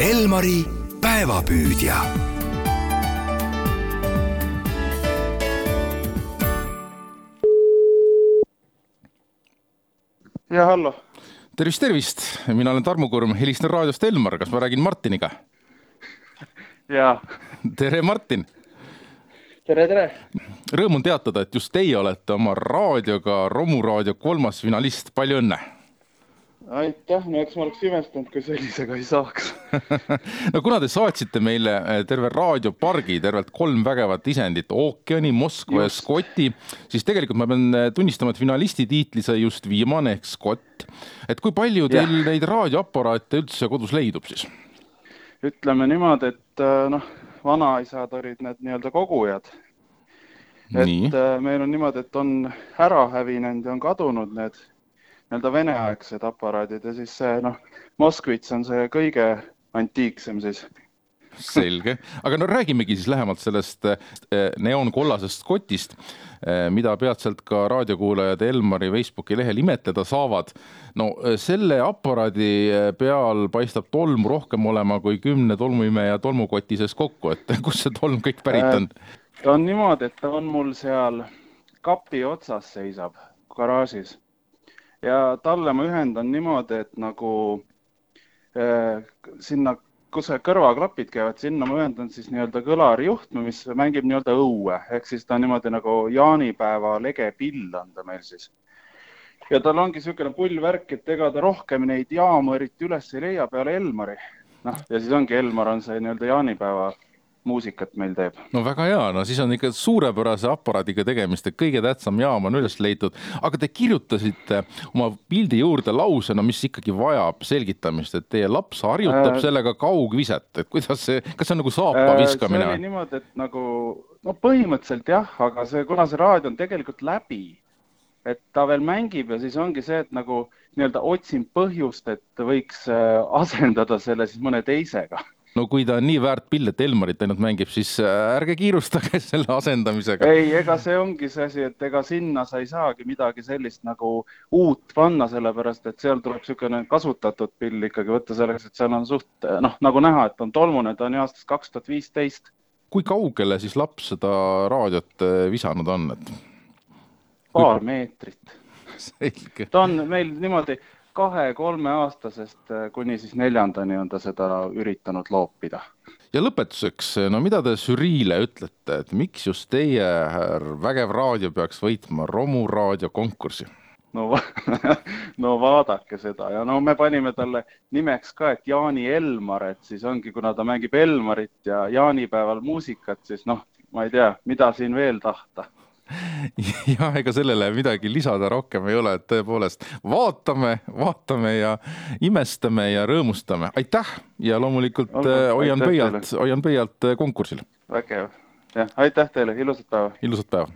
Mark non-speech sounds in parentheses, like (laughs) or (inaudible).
Elmari päevapüüdja. ja hallo, tervist, tervist, mina olen Tarmo Kurm, helistan raadiost Elmar, kas ma räägin Martiniga? ja tere, Martin! tere, tere! Rõõm on teatada, et just teie olete oma raadioga Romu raadio kolmas finalist, palju õnne! Aitäh, no eks ma oleks imestanud, kui sellisega ei saaks. (laughs) no kuna te saatsite meile eh, terve raadiopargi, tervelt kolm vägevat isendit, ookeani, Moskva ja Skoti, siis tegelikult ma pean eh, tunnistama, et finalisti tiitli sai just viimane ehk Skott. et kui palju teil ja. neid raadioaparaate üldse kodus leidub siis? ütleme niimoodi, et eh, noh, vanaisad olid need nii-öelda kogujad. et Nii. meil on niimoodi, et on ära hävinenud ja on kadunud need nii-öelda veneaegsed aparaadid ja siis see noh, Moskvitš on see kõige antiiksem siis. selge, aga no räägimegi siis lähemalt sellest eh, neoonkollasest kotist, eh, mida peatselt ka raadiokuulajad Elmari Facebooki lehel imetleda saavad. no eh, selle aparaadi peal paistab tolmu rohkem olema kui kümne tolmuimeja tolmukoti sees kokku, et (laughs) kust see tolm kõik pärit on? ta on niimoodi, et ta on mul seal kapi otsas seisab garaažis ja talle ma ühendan niimoodi, et nagu äh, sinna, kus see kõrvaklapid käivad, sinna ma ühendan siis nii-öelda kõlarijuhtme, mis mängib nii-öelda õue, ehk siis ta on niimoodi nagu jaanipäeva lege pill on ta meil siis. ja tal ongi niisugune pull värk, et ega ta rohkem neid jaamu eriti üles ei leia peale Elmari. noh, ja siis ongi Elmar on see nii-öelda jaanipäeva muusikat meil teeb. no väga hea, no siis on ikka suurepärase aparaadiga tegemist, et kõige tähtsam jaam on üles leitud, aga te kirjutasite oma pildi juurde lause, no mis ikkagi vajab selgitamist, et teie laps harjutab äh, sellega kaugviset, et kuidas see, kas see on nagu saapa äh, viskamine? see oli niimoodi, et nagu no põhimõtteliselt jah, aga see, kuna see raadio on tegelikult läbi, et ta veel mängib ja siis ongi see, et nagu nii-öelda otsin põhjust, et võiks äh, asendada selle siis mõne teisega (laughs) no kui ta on nii väärt pill, et Elmarit ainult mängib, siis äh, ärge kiirustage (laughs) selle asendamisega. ei, ega see ongi see asi, et ega sinna sa ei saagi midagi sellist nagu uut panna, sellepärast et seal tuleb niisugune kasutatud pill ikkagi võtta selleks, et seal on suht noh, nagu näha, et on tolmune, ta on ju aastast kaks tuhat viisteist. kui kaugele siis laps seda raadiot äh, visanud on, et? paar meetrit. (laughs) selge. ta on meil niimoodi kahe-kolmeaastasest äh, kuni siis neljandani on ta seda üritanud loopida. ja lõpetuseks, no mida te žüriile ütlete, et miks just teie, vägev raadio, peaks võitma Romu raadio konkursi? no (laughs) no vaadake seda ja no me panime talle nimeks ka, et Jaani Elmar, et siis ongi, kuna ta mängib Elmarit ja jaanipäeval muusikat, siis noh, ma ei tea, mida siin veel tahta (laughs) jah, ega sellele midagi lisada rohkem ei ole, et tõepoolest vaatame, vaatame ja imestame ja rõõmustame. aitäh ja loomulikult Olgu, äh, hoian pöialt, hoian pöialt äh, konkursil. vägev, jah, aitäh teile, ilusat päeva. ilusat päeva.